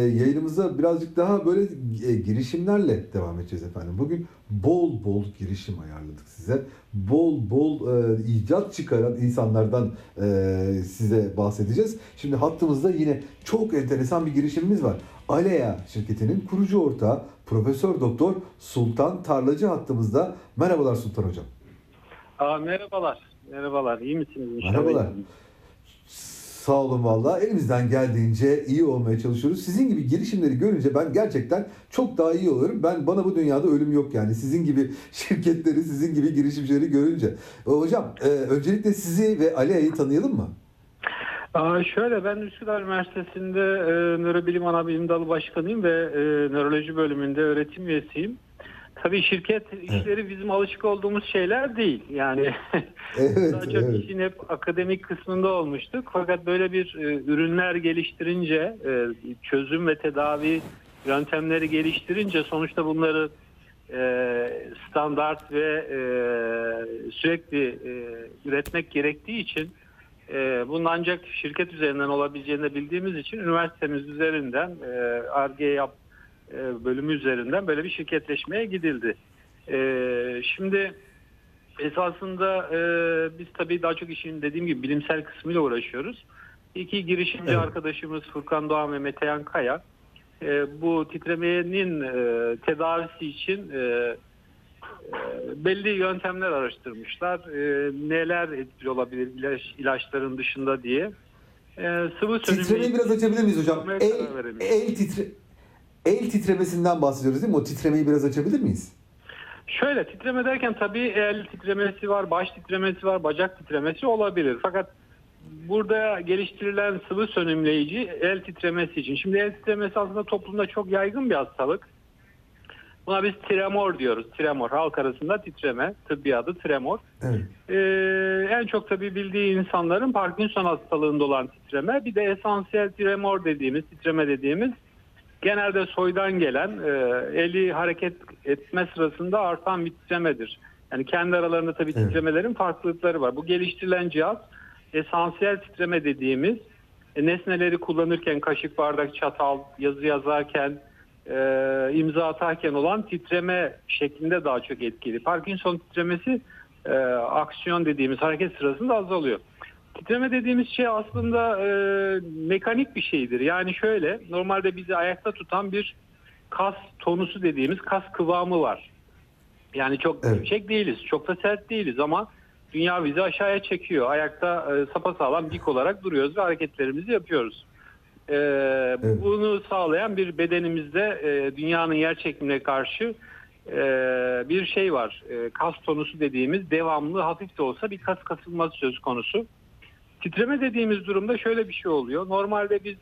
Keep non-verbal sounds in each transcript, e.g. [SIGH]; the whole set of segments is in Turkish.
E, Yayınımıza birazcık daha böyle e, girişimlerle devam edeceğiz efendim. Bugün bol bol girişim ayarladık size. Bol bol e, icat çıkaran insanlardan e, size bahsedeceğiz. Şimdi hattımızda yine çok enteresan bir girişimimiz var. Alea şirketinin kurucu ortağı Profesör Doktor Sultan Tarlacı hattımızda. Merhabalar Sultan Hocam. Aa, merhabalar. Merhabalar. İyi misiniz? Merhabalar. Sağ olun valla. Elimizden geldiğince iyi olmaya çalışıyoruz. Sizin gibi girişimleri görünce ben gerçekten çok daha iyi oluyorum. Ben bana bu dünyada ölüm yok yani. Sizin gibi [LAUGHS] şirketleri, sizin gibi girişimcileri görünce. E, Hocam e, öncelikle sizi ve Alia'yı tanıyalım mı? Aa, şöyle ben Üsküdar Üniversitesi'nde e, nörobilim ana bilim dalı başkanıyım ve e, nöroloji bölümünde öğretim üyesiyim. Tabii şirket işleri bizim alışık olduğumuz şeyler değil. Yani Evet, [LAUGHS] daha çok evet. işin hep akademik kısmında olmuştuk. Fakat böyle bir e, ürünler geliştirince, e, çözüm ve tedavi yöntemleri geliştirince sonuçta bunları e, standart ve e, sürekli e, üretmek gerektiği için e, bunun ancak şirket üzerinden olabileceğini bildiğimiz için üniversitemiz üzerinden e, ARGE yap bölümü üzerinden böyle bir şirketleşmeye gidildi. E, şimdi esasında e, biz tabii daha çok işin dediğim gibi bilimsel kısmıyla uğraşıyoruz. İki girişimci Evet. arkadaşımız Furkan Doğan ve Metehan Kaya e, bu titremenin e, tedavisi için e, e, belli yöntemler araştırmışlar. E, neler etkili olabilir ilaç, ilaçların dışında diye. E, sıvı Titremeyi biraz açabilir miyiz hocam? El, el, titre, el titremesinden bahsediyoruz değil mi? O titremeyi biraz açabilir miyiz? Şöyle titreme derken tabii el titremesi var, baş titremesi var, bacak titremesi olabilir. Fakat burada geliştirilen sıvı sönümleyici el titremesi için. Şimdi el titremesi aslında toplumda çok yaygın bir hastalık. Buna biz tremor diyoruz. Tremor halk arasında titreme, tıbbi adı tremor. Evet. Ee, en çok tabii bildiği insanların Parkinson hastalığında olan titreme. Bir de esansiyel tremor dediğimiz, titreme dediğimiz genelde soydan gelen e, eli hareket etme sırasında artan bir titremedir. Yani kendi aralarında tabii Evet. titremelerin farklılıkları var. Bu geliştirilen cihaz esansiyel titreme dediğimiz e, nesneleri kullanırken kaşık, bardak, çatal, yazı yazarken, e, imza atarken olan titreme şeklinde daha çok etkili. Parkinson titremesi e, aksiyon dediğimiz hareket sırasında azalıyor. Titreme dediğimiz şey aslında e, mekanik bir şeydir. Yani şöyle normalde bizi ayakta tutan bir kas tonusu dediğimiz kas kıvamı var. Yani çok Evet. yüksek değiliz, çok da sert değiliz ama dünya bizi aşağıya çekiyor. Ayakta e, sapasağlam dik olarak duruyoruz ve hareketlerimizi yapıyoruz. E, Bunu sağlayan bir bedenimizde e, dünyanın yer çekimine karşı e, bir şey var. E, kas tonusu dediğimiz devamlı hafif de olsa bir kas kasılması söz konusu. Titreme dediğimiz durumda şöyle bir şey oluyor. Normalde biz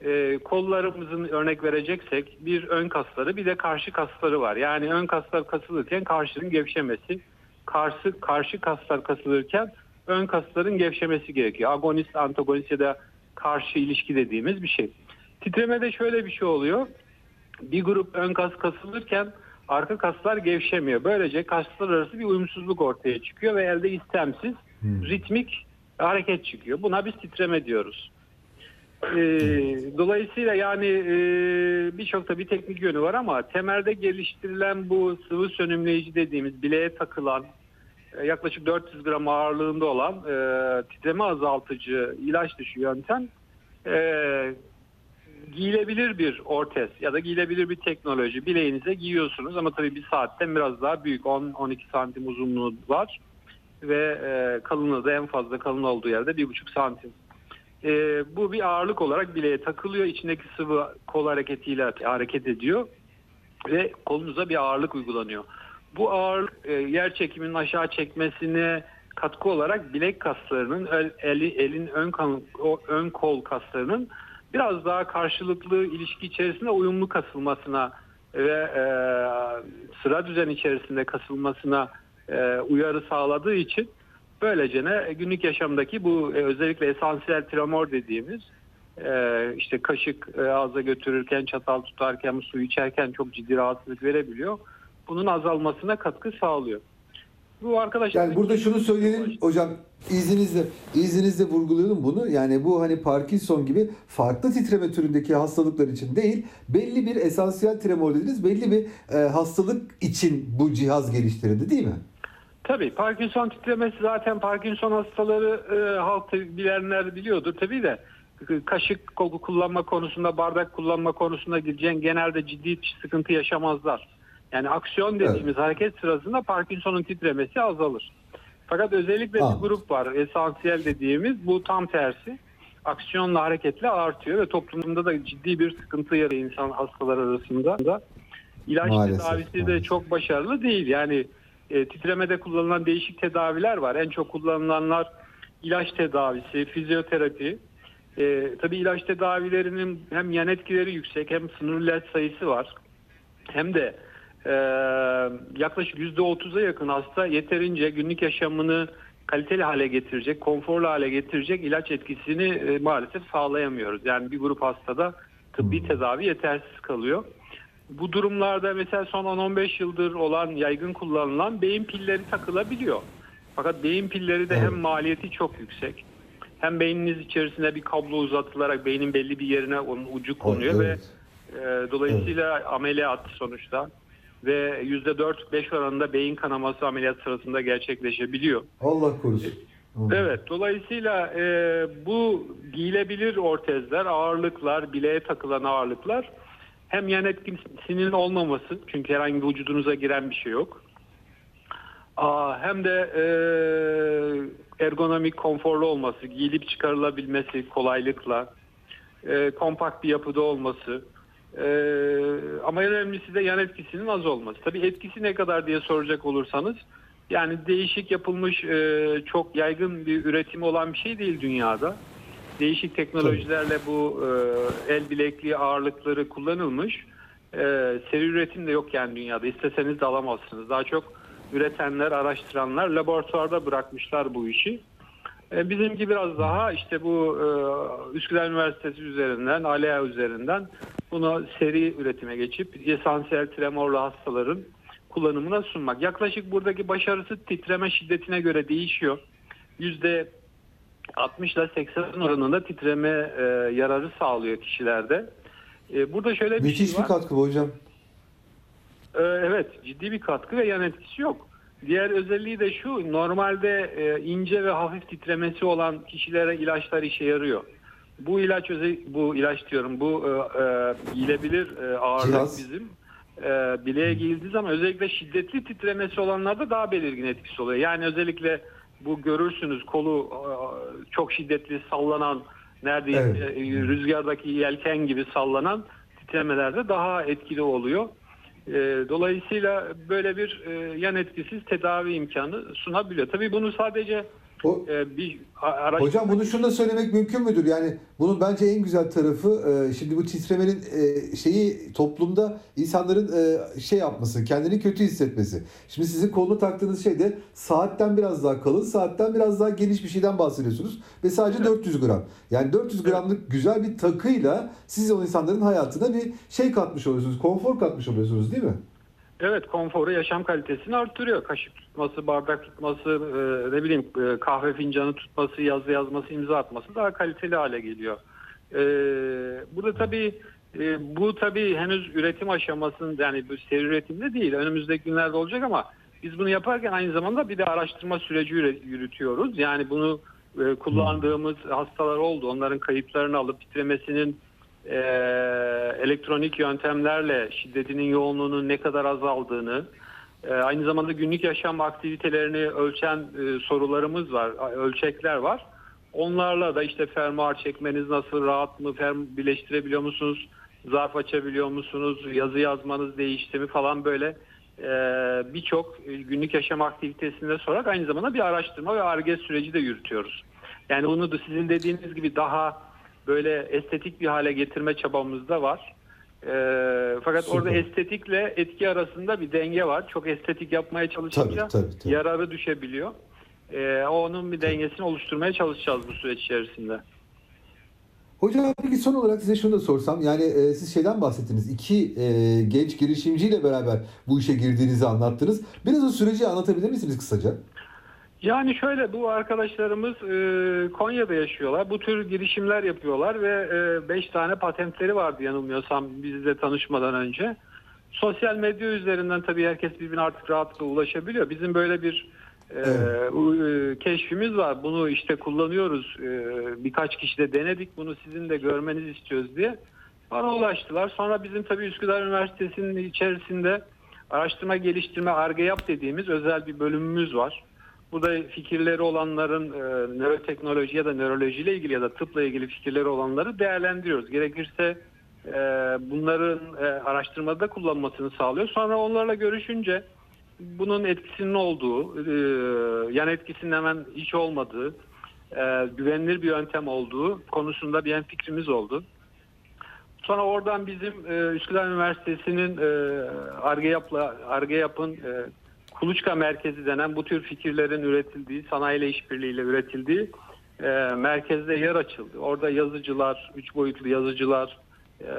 e, kollarımızın örnek vereceksek bir ön kasları bir de karşı kasları var. Yani ön kaslar kasılırken karşının gevşemesi, karşı karşı kaslar kasılırken ön kasların gevşemesi gerekiyor. Agonist, antagonist ya da karşı ilişki dediğimiz bir şey. Titremede şöyle bir şey oluyor. Bir grup ön kas kasılırken arka kaslar gevşemiyor. Böylece kaslar arası bir uyumsuzluk ortaya çıkıyor ve elde istemsiz Hmm. ritmik hareket çıkıyor. Buna biz titreme diyoruz. Ee, dolayısıyla yani e, birçok da bir teknik yönü var ama temelde geliştirilen bu sıvı sönümleyici dediğimiz bileğe takılan e, yaklaşık 400 gram ağırlığında olan e, titreme azaltıcı ilaç dışı yöntem e, giyilebilir bir ortez ya da giyilebilir bir teknoloji bileğinize giyiyorsunuz ama tabii bir saatten biraz daha büyük 10-12 santim uzunluğu var ve e, kalınlığı da en fazla kalın olduğu yerde 1,5 santim. E, bu bir ağırlık olarak bileğe takılıyor. İçindeki sıvı kol hareketiyle hareket ediyor ve kolunuza bir ağırlık uygulanıyor. Bu ağırlık e, yer çekiminin aşağı çekmesine katkı olarak bilek kaslarının el- eli, elin ön, kan, ön kol kaslarının biraz daha karşılıklı ilişki içerisinde uyumlu kasılmasına ve e, sıra düzen içerisinde kasılmasına e, uyarı sağladığı için böylece ne günlük yaşamdaki bu e, özellikle esansiyel tremor dediğimiz e, işte kaşık e, ağza götürürken, çatal tutarken, su içerken çok ciddi rahatsızlık verebiliyor. Bunun azalmasına katkı sağlıyor. Bu arkadaşlar Yani burada şunu söyleyelim hocam izninizle izninizle vurgulayalım bunu. Yani bu hani Parkinson gibi farklı titreme türündeki hastalıklar için değil, belli bir esansiyel tremor dediniz, belli bir e, hastalık için bu cihaz geliştirildi değil mi? Tabii Parkinson titremesi zaten Parkinson hastaları e, halk bilenler biliyordur tabii de e, kaşık kullanma konusunda bardak kullanma konusunda gideceğin genelde ciddi bir sıkıntı yaşamazlar. Yani aksiyon dediğimiz Evet. hareket sırasında Parkinson'un titremesi azalır. Fakat özellikle bir grup var esansiyel dediğimiz bu tam tersi. Aksiyonla hareketle artıyor ve toplumda da ciddi bir sıkıntı yaratıyor insan hastalar arasında. da. İlaç Maalesef, tedavisi de maalesef. çok başarılı değil. Yani e, titremede kullanılan değişik tedaviler var. En çok kullanılanlar ilaç tedavisi, fizyoterapi. E, tabii ilaç tedavilerinin hem yan etkileri yüksek hem sınırlı ilaç sayısı var. Hem de e, yaklaşık %30'a yakın hasta yeterince günlük yaşamını kaliteli hale getirecek, konforlu hale getirecek ilaç etkisini e, maalesef sağlayamıyoruz. Yani bir grup hastada tıbbi Hmm. tedavi yetersiz kalıyor. Bu durumlarda mesela son 10-15 yıldır olan yaygın kullanılan beyin pilleri takılabiliyor. Fakat beyin pilleri de Evet. hem maliyeti çok yüksek hem beyniniz içerisine bir kablo uzatılarak beynin belli bir yerine onun ucu konuyor ve Evet. e, dolayısıyla ameliyat sonuçta ve %4-5 oranında beyin kanaması ameliyat sırasında gerçekleşebiliyor. Allah korusun. Evet, dolayısıyla e, bu giyilebilir ortezler, ağırlıklar, bileğe takılan ağırlıklar hem yan etkisinin olmaması çünkü herhangi bir vücudunuza giren bir şey yok. Aa, hem de e, ergonomik, konforlu olması, giyilip çıkarılabilmesi kolaylıkla, e, kompakt bir yapıda olması, e, ama en önemlisi de yan etkisinin az olması. Tabii etkisi ne kadar diye soracak olursanız, yani değişik yapılmış, e, çok yaygın bir üretimi olan bir şey değil dünyada. Değişik teknolojilerle bu e, el bilekliği ağırlıkları kullanılmış. E, seri üretim de yok yani dünyada. İsteseniz de alamazsınız. Daha çok üretenler, araştıranlar laboratuvarda bırakmışlar bu işi. E, bizimki biraz daha işte bu e, Üsküdar Üniversitesi üzerinden, ALEA üzerinden bunu seri üretime geçip esansiyel tremorlu hastaların kullanımına sunmak. Yaklaşık buradaki başarısı titreme şiddetine göre değişiyor. Yüzde 60 ile 80 oranında titreme e, yararı sağlıyor kişilerde. E, burada şöyle bir Müthiş şey bir var. katkı bu hocam. Ee, Evet ciddi bir katkı ve yan etkisi yok. Diğer özelliği de şu normalde e, ince ve hafif titremesi olan kişilere ilaçlar işe yarıyor. Bu ilaç bu ilaç diyorum bu e, e, giyilebilir e, ağırlık Cihaz. bizim e, bileğe giyildiği zaman özellikle şiddetli titremesi olanlarda daha belirgin etkisi oluyor. Yani özellikle bu görürsünüz kolu çok şiddetli sallanan neredeyse Evet. e, rüzgardaki yelken gibi sallanan titremelerde daha etkili oluyor. E, Dolayısıyla böyle bir e, yan etkisiz tedavi imkanı sunabiliyor. Tabii bunu sadece O, e, bir a- araç Hocam bunu şunu da söylemek mümkün müdür? Yani bunun bence en güzel tarafı e, şimdi bu titremenin e, şeyi toplumda insanların e, şey yapması, kendini kötü hissetmesi. Şimdi sizin kolunu taktığınız şey de saatten biraz daha kalın, saatten biraz daha geniş bir şeyden bahsediyorsunuz ve sadece 400 gram. Yani 400 gramlık güzel bir takıyla siz o insanların hayatına bir şey katmış oluyorsunuz, konfor katmış oluyorsunuz değil mi? Evet konforu yaşam kalitesini artırıyor. Kaşık tutması, bardak tutması, e, ne bileyim e, kahve fincanı tutması, yazı yazması, imza atması daha kaliteli hale geliyor. E, burada tabii e, bu tabii henüz üretim aşamasında yani bu seri üretimde değil. Önümüzdeki günlerde olacak ama biz bunu yaparken aynı zamanda bir de araştırma süreci yürü- yürütüyoruz. Yani bunu e, kullandığımız hastalar oldu. Onların kayıtlarını alıp titremesinin e, elektronik yöntemlerle şiddetinin yoğunluğunun ne kadar azaldığını, e, aynı zamanda günlük yaşam aktivitelerini ölçen e, sorularımız var, ölçekler var. Onlarla da işte fermuar çekmeniz nasıl, rahat mı, ferm birleştirebiliyor musunuz, zarf açabiliyor musunuz, yazı yazmanız değişti mi falan böyle e, birçok e, günlük yaşam aktivitesinde sorarak aynı zamanda bir araştırma ve arge süreci de yürütüyoruz. Yani bunu da sizin dediğiniz gibi daha böyle estetik bir hale getirme çabamız da var. Ee, fakat Süper. orada estetikle etki arasında bir denge var. Çok estetik yapmaya çalışınca Tabii, tabii, tabii. yararı düşebiliyor. Ee, onun bir dengesini oluşturmaya çalışacağız bu süreç içerisinde. Hocam peki son olarak size şunu da sorsam. Yani e, siz şeyden bahsettiniz. İki e, genç girişimciyle beraber bu işe girdiğinizi anlattınız. Biraz o süreci anlatabilir misiniz kısaca? Yani şöyle bu arkadaşlarımız e, Konya'da yaşıyorlar. Bu tür girişimler yapıyorlar ve 5 tane patentleri vardı yanılmıyorsam bizle tanışmadan önce. Sosyal medya üzerinden tabii herkes birbirine artık rahatlıkla ulaşabiliyor. Bizim böyle bir e, Evet. e, keşfimiz var. Bunu işte kullanıyoruz. E, birkaç kişi de denedik. Bunu sizin de görmenizi istiyoruz diye. Bana ulaştılar. Sonra bizim tabii Üsküdar Üniversitesi'nin içerisinde araştırma geliştirme ARGE yap dediğimiz özel bir bölümümüz var. Burada fikirleri olanların e, nöroteknoloji ya da nörolojiyle ilgili ya da tıpla ilgili fikirleri olanları değerlendiriyoruz. Gerekirse e, bunların e, araştırmada kullanmasını sağlıyor. Sonra onlarla görüşünce bunun etkisinin olduğu, e, yan etkisinin hemen hiç olmadığı, e, güvenilir bir yöntem olduğu konusunda bir fikrimiz oldu. Sonra oradan bizim e, Üsküdar Üniversitesi'nin e, Arge Yap'la Arge Yap'ın e, Kuluçka Merkezi denen bu tür fikirlerin üretildiği, sanayiyle işbirliğiyle üretildiği e, merkezde yer açıldı. Orada yazıcılar, üç boyutlu yazıcılar, e,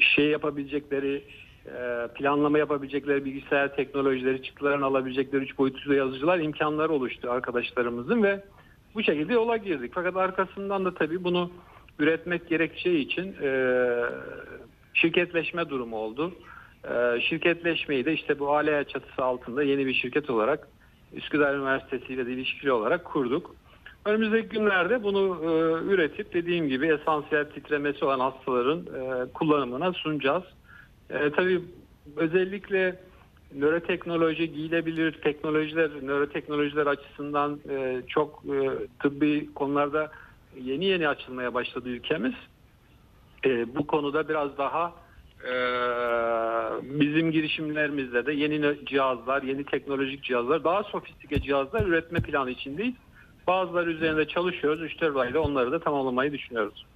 şey yapabilecekleri, e, planlama yapabilecekleri bilgisayar teknolojileri, çıktılarını alabilecekleri üç boyutlu yazıcılar imkanları oluştu arkadaşlarımızın ve bu şekilde yola girdik. Fakat arkasından da tabii bunu üretmek gerekeceği için e, şirketleşme durumu oldu. E, şirketleşmeyi de işte bu ALEA çatısı altında yeni bir şirket olarak Üsküdar Üniversitesi ile ilişkili olarak kurduk. Önümüzdeki günlerde bunu e, üretip dediğim gibi esansiyel titremesi olan hastaların e, kullanımına sunacağız. E, tabii özellikle nöroteknoloji giyilebilir teknolojiler, nöroteknolojiler açısından e, çok e, tıbbi konularda yeni yeni açılmaya başladı ülkemiz. E, bu konuda biraz daha bizim girişimlerimizde de yeni cihazlar, yeni teknolojik cihazlar, daha sofistike cihazlar üretme planı içindeyiz. Bazıları üzerinde çalışıyoruz. 3-4 ayda onları da tamamlamayı düşünüyoruz.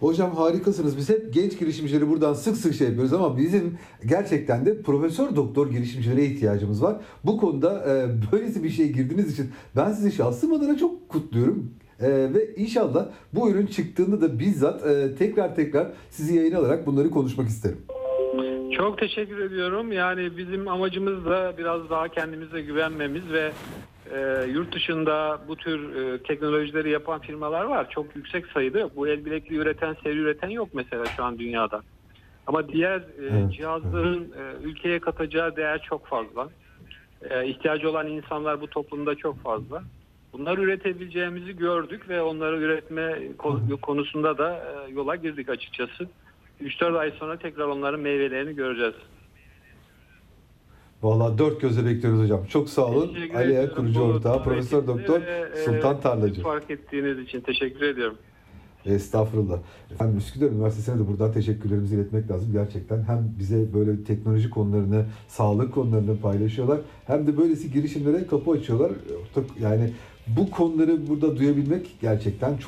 Hocam harikasınız. Biz hep genç girişimcileri buradan sık sık şey yapıyoruz ama bizim gerçekten de profesör doktor girişimcilere ihtiyacımız var. Bu konuda e, böylesi bir şeye girdiğiniz için ben sizi şahsım adına çok kutluyorum. E, ve inşallah bu ürün çıktığında da bizzat e, tekrar tekrar sizi yayın alarak bunları konuşmak isterim. Çok teşekkür ediyorum. Yani bizim amacımız da biraz daha kendimize güvenmemiz ve e, yurt dışında bu tür e, teknolojileri yapan firmalar var. Çok yüksek sayıda yok. Bu el bilekli üreten, seri üreten yok mesela şu an dünyada. Ama diğer e, cihazların e, ülkeye katacağı değer çok fazla. E, ihtiyacı olan insanlar bu toplumda çok fazla. Bunları üretebileceğimizi gördük ve onları üretme ko- konusunda da e, yola girdik açıkçası. 3-4 ay sonra tekrar onların meyvelerini göreceğiz. Vallahi dört gözle bekliyoruz hocam. Çok sağ olun. Aliye ediyorum kurucu ortağı, Profesör Doktor ve, e, Sultan Tarlacı. Fark ettiğiniz için teşekkür ediyorum. Estağfurullah. Efendim Üsküdar Üniversitesi'ne de buradan teşekkürlerimizi iletmek lazım. Gerçekten hem bize böyle teknoloji konularını, sağlık konularını paylaşıyorlar. Hem de böylesi girişimlere kapı açıyorlar. Yani bu konuları burada duyabilmek gerçekten çok